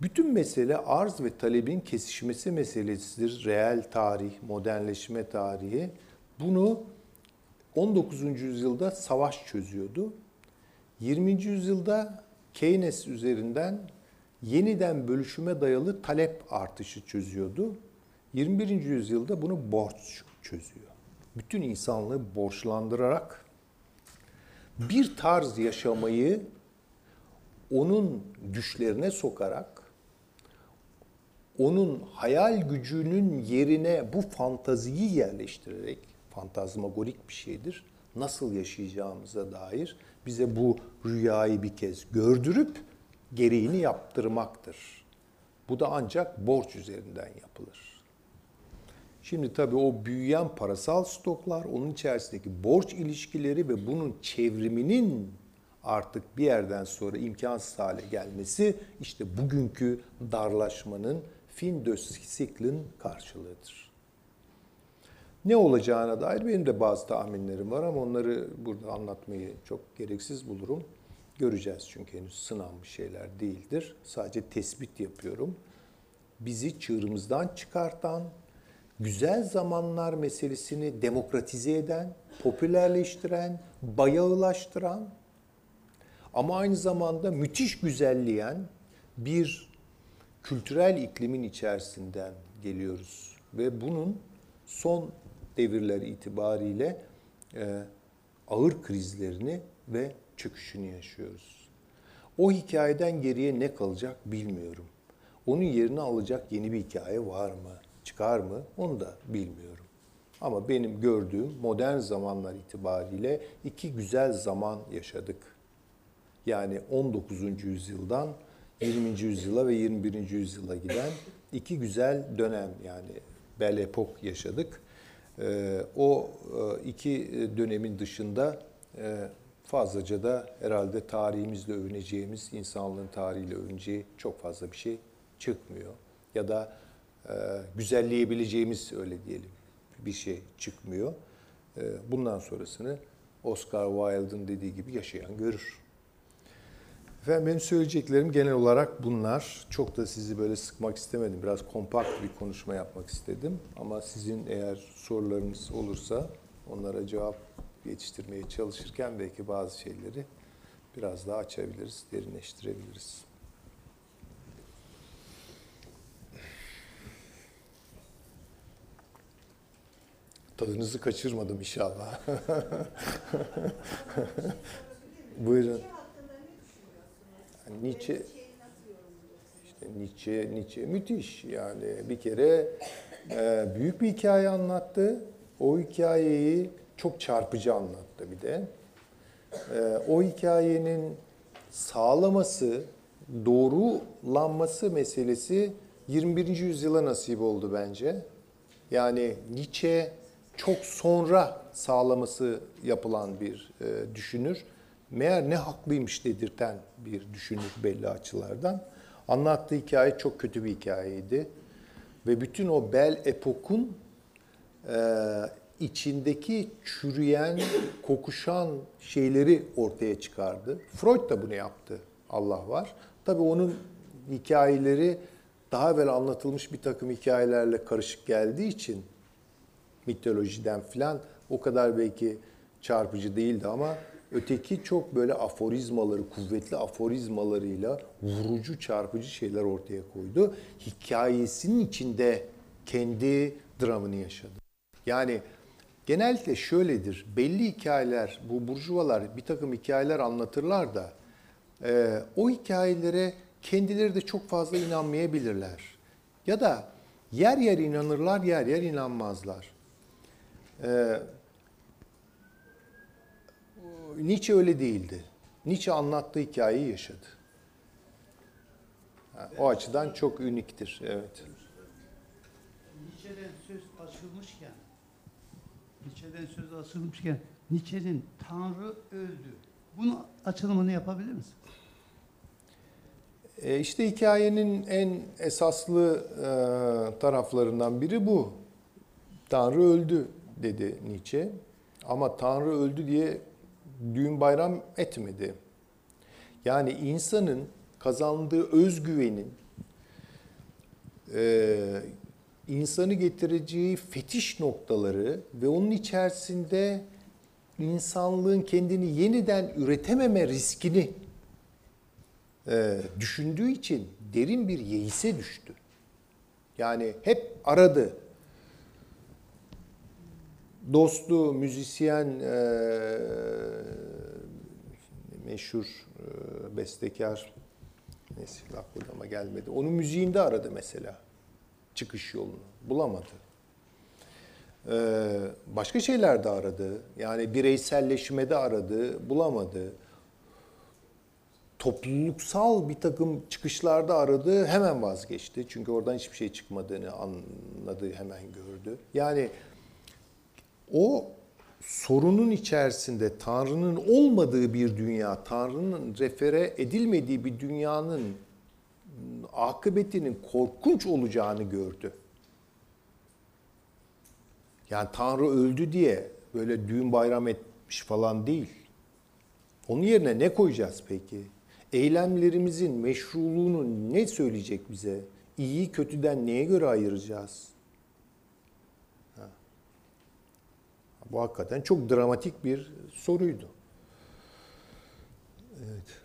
Bütün mesele arz ve talebin kesişmesi meselesidir. Reel tarih, modernleşme tarihi. Bunu 19. yüzyılda savaş çözüyordu. 20. yüzyılda Keynes üzerinden yeniden bölüşüme dayalı talep artışı çözüyordu. 21. yüzyılda bunu borç çözüyor. Bütün insanlığı borçlandırarak bir tarz yaşamayı onun düşlerine sokarak onun hayal gücünün yerine bu fantaziyi yerleştirerek fantazmagorik bir şeydir. Nasıl yaşayacağımıza dair bize bu rüyayı bir kez gördürüp gereğini yaptırmaktır. Bu da ancak borç üzerinden yapılır. Şimdi tabii o büyüyen parasal stoklar, onun içerisindeki borç ilişkileri ve bunun çevriminin artık bir yerden sonra imkansız hale gelmesi işte bugünkü darlaşmanın fin de siklin karşılığıdır. Ne olacağına dair benim de bazı tahminlerim var ama onları burada anlatmayı çok gereksiz bulurum. Göreceğiz çünkü henüz sınanmış şeyler değildir. Sadece tespit yapıyorum. Bizi çığırımızdan çıkartan, güzel zamanlar meselesini demokratize eden, popülerleştiren, bayağılaştıran ama aynı zamanda müthiş güzelleyen bir kültürel iklimin içerisinden geliyoruz. Ve bunun son devirler itibariyle e, ağır krizlerini ve çöküşünü yaşıyoruz. O hikayeden geriye ne kalacak bilmiyorum. Onun yerini alacak yeni bir hikaye var mı? Çıkar mı? Onu da bilmiyorum. Ama benim gördüğüm modern zamanlar itibariyle iki güzel zaman yaşadık. Yani 19. yüzyıldan 20. yüzyıla ve 21. yüzyıla giden iki güzel dönem yani bel epok yaşadık. Ee, o e, iki dönemin dışında e, fazlaca da herhalde tarihimizle övüneceğimiz, insanlığın tarihiyle övüneceği çok fazla bir şey çıkmıyor. Ya da güzelleyebileceğimiz öyle diyelim bir şey çıkmıyor. Bundan sonrasını Oscar Wilde'ın dediği gibi yaşayan görür. Efendim benim söyleyeceklerim genel olarak bunlar. Çok da sizi böyle sıkmak istemedim. Biraz kompakt bir konuşma yapmak istedim. Ama sizin eğer sorularınız olursa onlara cevap yetiştirmeye çalışırken belki bazı şeyleri biraz daha açabiliriz, derinleştirebiliriz. Tadınızı kaçırmadım inşallah. Buyurun. Nietzsche işte Nietzsche, Nietzsche müthiş yani bir kere e, büyük bir hikaye anlattı. O hikayeyi çok çarpıcı anlattı bir de. E, o hikayenin sağlaması, doğrulanması meselesi 21. yüzyıla nasip oldu bence. Yani Nietzsche çok sonra sağlaması yapılan bir e, düşünür meğer ne haklıymış dedirten bir düşünür belli açılardan. Anlattığı hikaye çok kötü bir hikayeydi. Ve bütün o bel epokun e, içindeki çürüyen, kokuşan şeyleri ortaya çıkardı. Freud da bunu yaptı. Allah var. Tabii onun hikayeleri daha evvel anlatılmış bir takım hikayelerle karışık geldiği için mitolojiden filan o kadar belki çarpıcı değildi ama Öteki çok böyle aforizmaları, kuvvetli aforizmalarıyla vurucu, çarpıcı şeyler ortaya koydu. Hikayesinin içinde kendi dramını yaşadı. Yani genellikle şöyledir. Belli hikayeler, bu burjuvalar bir takım hikayeler anlatırlar da e, o hikayelere kendileri de çok fazla inanmayabilirler. Ya da yer yer inanırlar, yer yer inanmazlar. E, Nietzsche öyle değildi. Nietzsche anlattığı hikayeyi yaşadı. o açıdan çok üniktir. Evet. Nietzsche'den söz açılmışken Nietzsche'den söz açılmışken Nietzsche'nin Tanrı öldü. Bunun açılımını yapabilir misin? E işte hikayenin en esaslı e, taraflarından biri bu. Tanrı öldü dedi Nietzsche. Ama Tanrı öldü diye düğün bayram etmedi. Yani insanın kazandığı özgüvenin e, insanı getireceği fetiş noktaları ve onun içerisinde insanlığın kendini yeniden üretememe riskini e, düşündüğü için derin bir yeise düştü. Yani hep aradı. Dostu, müzisyen, e, meşhur e, bestekar, neyse aklıma gelmedi. Onun müziğinde aradı mesela çıkış yolunu. Bulamadı. Ee, başka şeyler de aradı. Yani bireyselleşmede aradı, bulamadı. Topluluksal bir takım çıkışlarda aradı, hemen vazgeçti. Çünkü oradan hiçbir şey çıkmadığını anladı, hemen gördü. Yani o sorunun içerisinde Tanrı'nın olmadığı bir dünya, Tanrı'nın refere edilmediği bir dünyanın akıbetinin korkunç olacağını gördü. Yani Tanrı öldü diye böyle düğün bayram etmiş falan değil. Onun yerine ne koyacağız peki? Eylemlerimizin meşruluğunu ne söyleyecek bize? İyiyi kötüden neye göre ayıracağız? Bu hakikaten çok dramatik bir soruydu. Evet.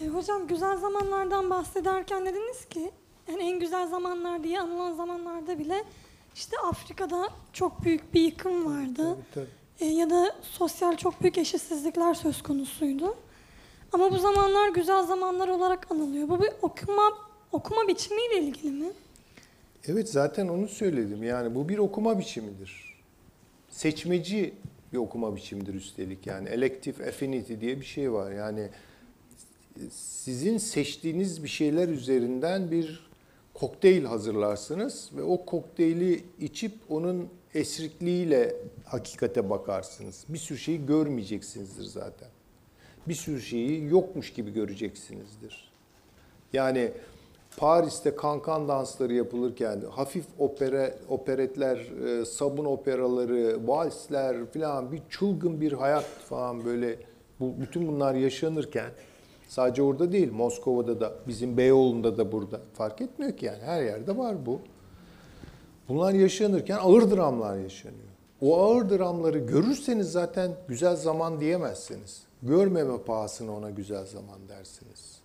E, hocam güzel zamanlardan bahsederken dediniz ki yani en güzel zamanlar diye anılan zamanlarda bile işte Afrika'da çok büyük bir yıkım vardı. Tabii, E, ya da sosyal çok büyük eşitsizlikler söz konusuydu. Ama bu zamanlar güzel zamanlar olarak anılıyor. Bu bir okuma okuma biçimiyle ilgili mi? Evet zaten onu söyledim. Yani bu bir okuma biçimidir. Seçmeci bir okuma biçimidir üstelik. Yani elective affinity diye bir şey var. Yani sizin seçtiğiniz bir şeyler üzerinden bir kokteyl hazırlarsınız ve o kokteyli içip onun esrikliğiyle hakikate bakarsınız. Bir sürü şeyi görmeyeceksinizdir zaten. Bir sürü şeyi yokmuş gibi göreceksinizdir. Yani Paris'te kankan dansları yapılırken hafif opera, operetler, e, sabun operaları, valsler falan bir çılgın bir hayat falan böyle bu bütün bunlar yaşanırken sadece orada değil Moskova'da da bizim Beyoğlu'nda da burada fark etmiyor ki yani her yerde var bu. Bunlar yaşanırken ağır dramlar yaşanıyor. O ağır dramları görürseniz zaten güzel zaman diyemezsiniz. Görmeme pahasına ona güzel zaman dersiniz.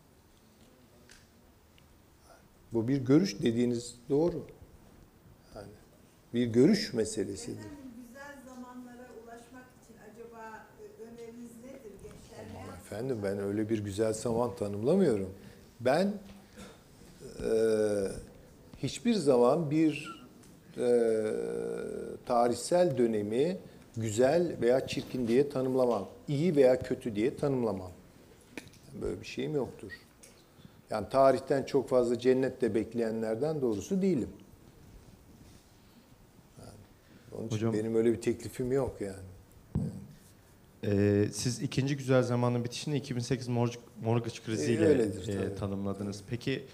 Bu bir görüş dediğiniz doğru. Yani bir görüş meselesidir. Efendim güzel zamanlara ulaşmak için acaba e, öneriniz nedir gençler? ne Ama efendim ben öyle bir güzel zaman tanımlamıyorum. Ben e, hiçbir zaman bir e, tarihsel dönemi güzel veya çirkin diye tanımlamam. İyi veya kötü diye tanımlamam. Böyle bir şeyim yoktur. Yani tarihten çok fazla cennette bekleyenlerden doğrusu değilim. Yani onun için Hocam- benim öyle bir teklifim yok yani. Ee, siz ikinci güzel zamanın bitişini 2008 mortgage, mortgage kriziyle E, öyledir e, tanımladınız. Peki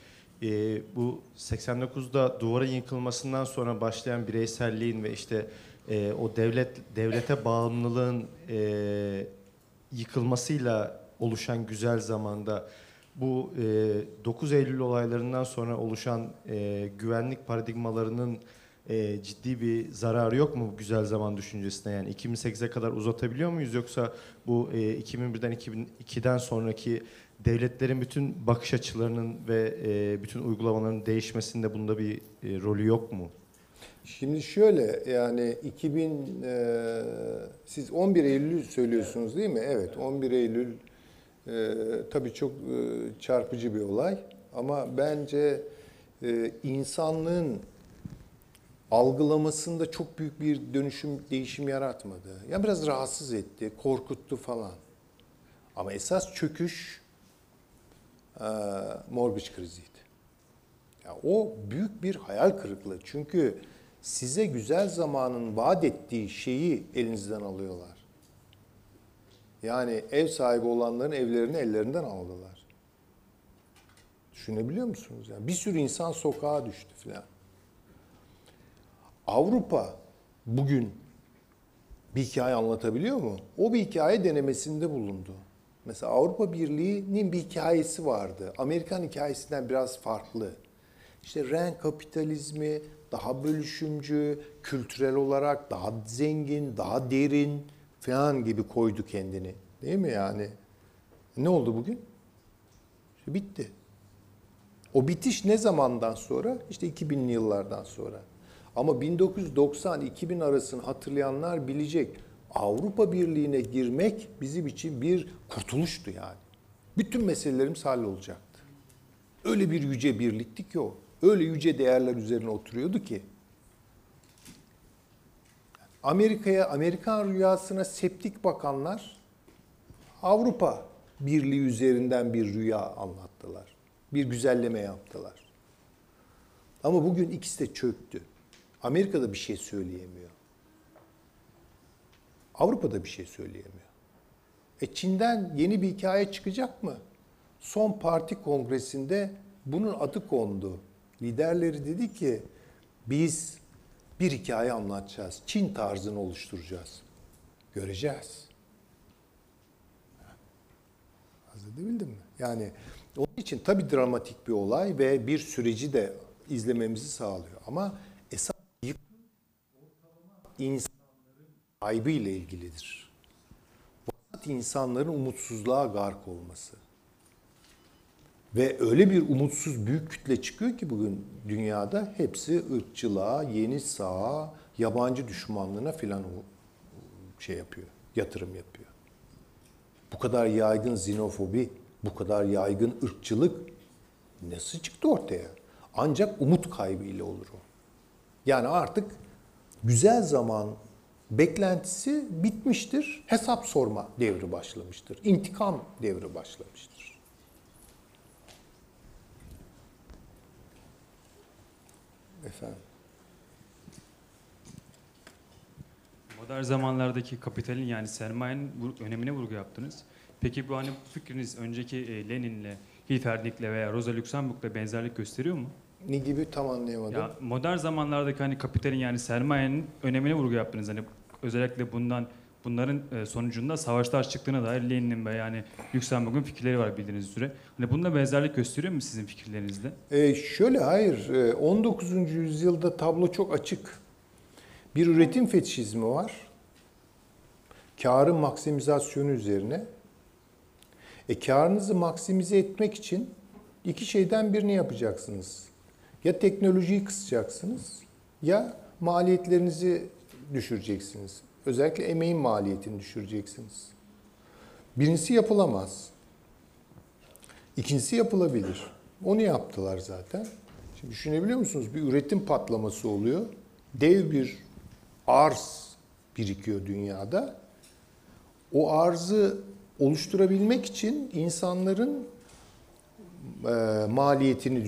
e, bu 89'da duvarın yıkılmasından sonra başlayan bireyselliğin ve işte e, o devlet devlete bağımlılığın e, yıkılmasıyla oluşan güzel zamanda bu e, 9 Eylül olaylarından sonra oluşan e, güvenlik paradigmalarının e, ciddi bir zararı yok mu bu güzel zaman düşüncesine? Yani 2008'e kadar uzatabiliyor muyuz yoksa bu e, 2001'den 2002'den sonraki devletlerin bütün bakış açılarının ve e, bütün uygulamaların değişmesinde bunda bir e, rolü yok mu? Şimdi şöyle yani 2000 e, siz 11 Eylül söylüyorsunuz değil mi? Evet 11 Eylül e, tabii çok e, çarpıcı bir olay ama bence e, insanlığın algılamasında çok büyük bir dönüşüm değişim yaratmadı. Ya biraz rahatsız etti, korkuttu falan. Ama esas çöküş e, mortgage kriziydi. Ya o büyük bir hayal kırıklığı. Çünkü size güzel zamanın vaat ettiği şeyi elinizden alıyorlar. Yani ev sahibi olanların evlerini ellerinden aldılar. Düşünebiliyor musunuz? Yani bir sürü insan sokağa düştü filan. Avrupa bugün bir hikaye anlatabiliyor mu? O bir hikaye denemesinde bulundu. Mesela Avrupa Birliği'nin bir hikayesi vardı. Amerikan hikayesinden biraz farklı. İşte renk kapitalizmi, daha bölüşümcü, kültürel olarak daha zengin, daha derin falan gibi koydu kendini. Değil mi yani? Ne oldu bugün? İşte bitti. O bitiş ne zamandan sonra? İşte 2000'li yıllardan sonra. Ama 1990-2000 arasını hatırlayanlar bilecek. Avrupa Birliği'ne girmek bizim için bir kurtuluştu yani. Bütün meselelerimiz hallolacaktı. Öyle bir yüce birlikti ki o. Öyle yüce değerler üzerine oturuyordu ki. Amerika'ya, Amerikan rüyasına septik bakanlar Avrupa Birliği üzerinden bir rüya anlattılar. Bir güzelleme yaptılar. Ama bugün ikisi de çöktü. Amerika'da bir şey söyleyemiyor. Avrupa'da bir şey söyleyemiyor. E Çin'den yeni bir hikaye çıkacak mı? Son parti kongresinde bunun adı kondu. Liderleri dedi ki biz bir hikaye anlatacağız. Çin tarzını oluşturacağız. Göreceğiz. Anlatabildim mi? Yani onun için tabii dramatik bir olay ve bir süreci de izlememizi sağlıyor. Ama insanların kaybıyla ilgilidir. Fakat insanların umutsuzluğa gark olması. Ve öyle bir umutsuz büyük kütle çıkıyor ki bugün dünyada hepsi ırkçılığa, yeni sağa, yabancı düşmanlığına filan şey yapıyor, yatırım yapıyor. Bu kadar yaygın xenofobi, bu kadar yaygın ırkçılık nasıl çıktı ortaya? Ancak umut kaybıyla olur o. Yani artık güzel zaman beklentisi bitmiştir. Hesap sorma devri başlamıştır. İntikam devri başlamıştır. Efendim. Modern zamanlardaki kapitalin yani sermayenin önemine vurgu yaptınız. Peki bu hani fikriniz önceki e, Lenin'le, Hilferding'le veya Rosa Luxemburg'la benzerlik gösteriyor mu? Ne gibi tam anlayamadım. Ya modern zamanlardaki hani kapitalin yani sermayenin önemine vurgu yaptınız. Hani özellikle bundan bunların e, sonucunda savaşlar çıktığına dair Lenin'in ve yani Luxemburg'un fikirleri var bildiğiniz üzere. Hani bununla benzerlik gösteriyor mu sizin fikirlerinizle? Ee, şöyle hayır. Ee, 19. yüzyılda tablo çok açık. Bir üretim fetişizmi var. Karın maksimizasyonu üzerine. E karınızı maksimize etmek için iki şeyden birini yapacaksınız. Ya teknolojiyi kısacaksınız ya maliyetlerinizi düşüreceksiniz. Özellikle emeğin maliyetini düşüreceksiniz. Birincisi yapılamaz. İkincisi yapılabilir. Onu yaptılar zaten. Şimdi düşünebiliyor musunuz? Bir üretim patlaması oluyor. Dev bir arz birikiyor dünyada. O arzı oluşturabilmek için insanların e, maliyetini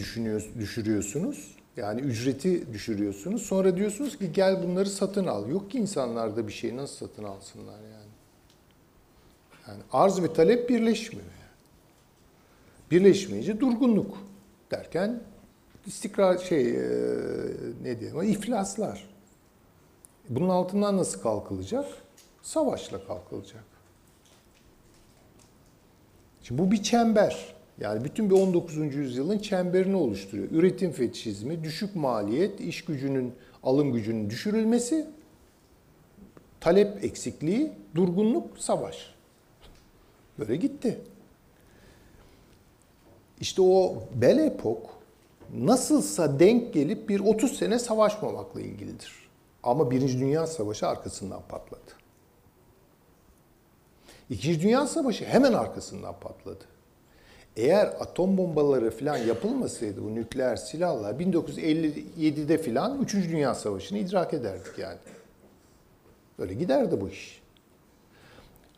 düşürüyorsunuz. Yani ücreti düşürüyorsunuz. Sonra diyorsunuz ki gel bunları satın al. Yok ki insanlarda bir şeyi nasıl satın alsınlar yani. Yani arz ve talep birleşmiyor. Birleşmeyince durgunluk derken istikrar şey e, ne diyelim iflaslar. Bunun altından nasıl kalkılacak? Savaşla kalkılacak. Şimdi bu bir çember. Yani bütün bir 19. yüzyılın çemberini oluşturuyor. Üretim fetişizmi, düşük maliyet, iş gücünün, alım gücünün düşürülmesi, talep eksikliği, durgunluk, savaş. Böyle gitti. İşte o bel epok nasılsa denk gelip bir 30 sene savaşmamakla ilgilidir. Ama Birinci Dünya Savaşı arkasından patladı. İkinci Dünya Savaşı hemen arkasından patladı. Eğer atom bombaları falan yapılmasaydı bu nükleer silahlar 1957'de falan 3. Dünya Savaşı'nı idrak ederdik yani. Böyle giderdi bu iş.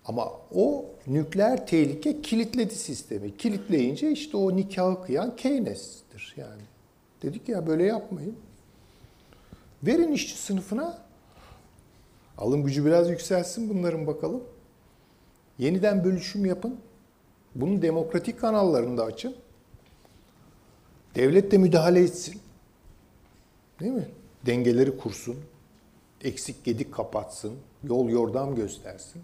Ama o nükleer tehlike kilitledi sistemi. Kilitleyince işte o nikahı kıyan Keynes'tir yani. Dedik ya böyle yapmayın. Verin işçi sınıfına. Alım gücü biraz yükselsin bunların bakalım. Yeniden bölüşüm yapın. Bunun demokratik kanallarını da açın. Devlet de müdahale etsin. Değil mi? Dengeleri kursun. Eksik gedik kapatsın. Yol yordam göstersin.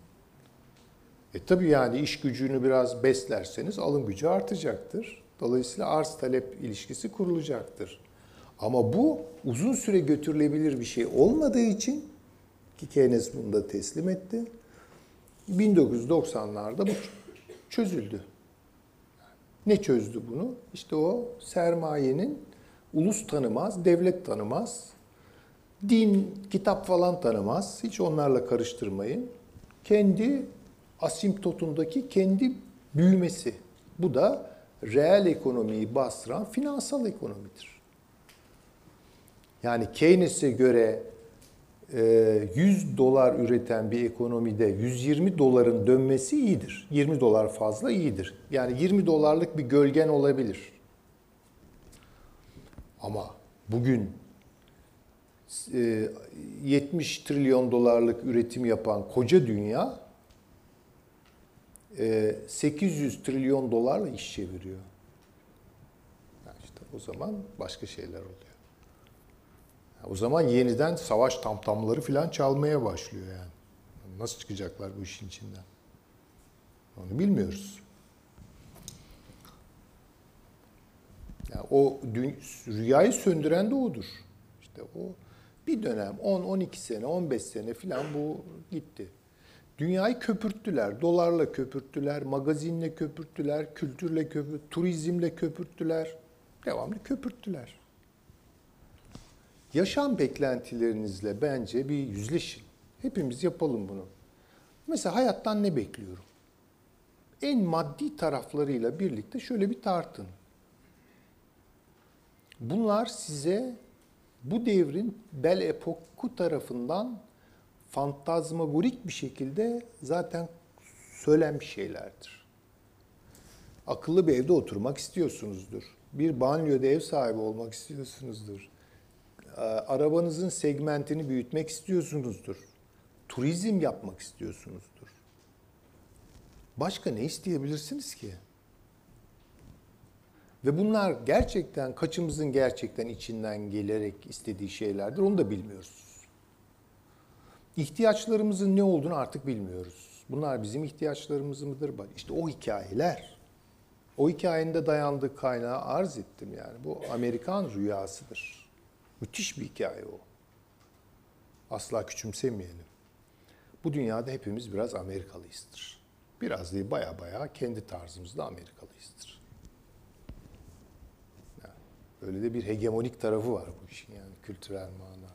E tabii yani iş gücünü biraz beslerseniz alım gücü artacaktır. Dolayısıyla arz talep ilişkisi kurulacaktır. Ama bu uzun süre götürülebilir bir şey olmadığı için ki Keynes bunu da teslim etti. 1990'larda bu çözüldü. Ne çözdü bunu? İşte o sermayenin ulus tanımaz, devlet tanımaz, din, kitap falan tanımaz. Hiç onlarla karıştırmayın. Kendi asimptotundaki kendi büyümesi. Bu da reel ekonomiyi bastıran finansal ekonomidir. Yani Keynes'e göre 100 dolar üreten bir ekonomide 120 doların dönmesi iyidir. 20 dolar fazla iyidir. Yani 20 dolarlık bir gölgen olabilir. Ama bugün e, 70 trilyon dolarlık üretim yapan koca dünya e, 800 trilyon dolarla iş çeviriyor. Yani işte o zaman başka şeyler oluyor. O zaman yeniden savaş tamtamları falan çalmaya başlıyor yani. Nasıl çıkacaklar bu işin içinden? Onu bilmiyoruz. Yani o dü- rüyayı söndüren de odur. İşte o bir dönem 10 12 sene, 15 sene falan bu gitti. Dünyayı köpürttüler. Dolarla köpürttüler, magazinle köpürttüler, kültürle köpürttüler, turizmle köpürttüler. Devamlı köpürttüler. Yaşam beklentilerinizle bence bir yüzleşin. Hepimiz yapalım bunu. Mesela hayattan ne bekliyorum? En maddi taraflarıyla birlikte şöyle bir tartın. Bunlar size bu devrin bel epoku tarafından fantazmagorik bir şekilde zaten söylenmiş şeylerdir. Akıllı bir evde oturmak istiyorsunuzdur. Bir banyoda ev sahibi olmak istiyorsunuzdur. Ee, Arabanızın segmentini büyütmek istiyorsunuzdur. Turizm yapmak istiyorsunuzdur. Başka ne isteyebilirsiniz ki? Ve bunlar gerçekten kaçımızın gerçekten içinden gelerek istediği şeylerdir onu da bilmiyoruz. İhtiyaçlarımızın ne olduğunu artık bilmiyoruz. Bunlar bizim ihtiyaçlarımız mıdır? İşte o hikayeler. O hikayenin de dayandığı kaynağı arz ettim yani. Bu Amerikan rüyasıdır. Müthiş bir hikaye o. Asla küçümsemeyelim. Bu dünyada hepimiz biraz Amerikalıyızdır. Biraz değil baya baya kendi tarzımızda Amerikalıyızdır. Yani öyle de bir hegemonik tarafı var bu işin yani kültürel manada.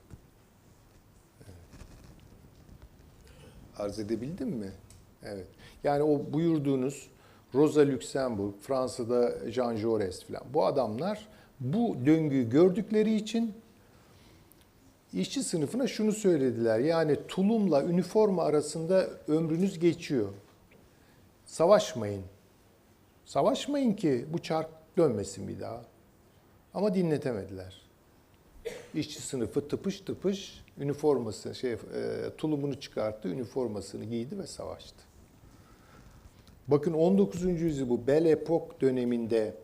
Arz edebildim mi? Evet. Yani o buyurduğunuz Rosa Luxemburg, Fransa'da Jean Jaurès falan bu adamlar bu döngüyü gördükleri için işçi sınıfına şunu söylediler. Yani tulumla üniforma arasında ömrünüz geçiyor. Savaşmayın. Savaşmayın ki bu çark dönmesin bir daha. Ama dinletemediler. İşçi sınıfı tıpış tıpış üniforması, şey, e, tulumunu çıkarttı, üniformasını giydi ve savaştı. Bakın 19. yüzyıl bu Belle Epoque döneminde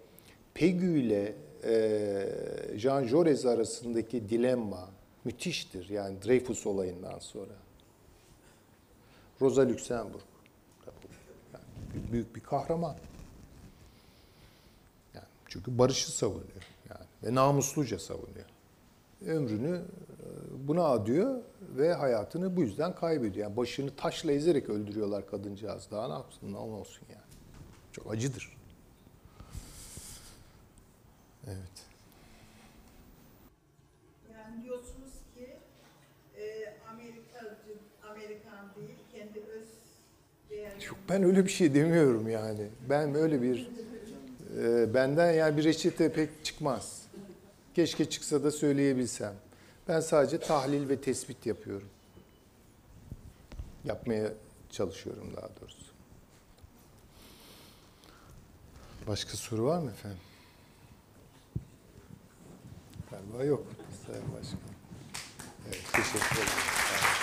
Pegü ile e, Jean Jaurès arasındaki dilemma müthiştir. Yani Dreyfus olayından sonra. Rosa Luxemburg. Yani büyük bir kahraman. Yani çünkü barışı savunuyor. Yani ve namusluca savunuyor. Ömrünü e, buna adıyor ve hayatını bu yüzden kaybediyor. Yani başını taşla ezerek öldürüyorlar kadıncağız. Daha ne yapsın, ne olsun yani. Çok acıdır. Evet. Yani diyorsunuz ki e, Amerikacı, Amerikan değil, kendi öz değerleri. Yok ben öyle bir şey demiyorum yani. Ben öyle bir e, benden yani bir reçete pek çıkmaz. Keşke çıksa da söyleyebilsem. Ben sadece tahlil ve tespit yapıyorum. Yapmaya çalışıyorum daha doğrusu. Başka soru var mı efendim? Galiba yok Sayın Başkan. Evet, teşekkür ederim.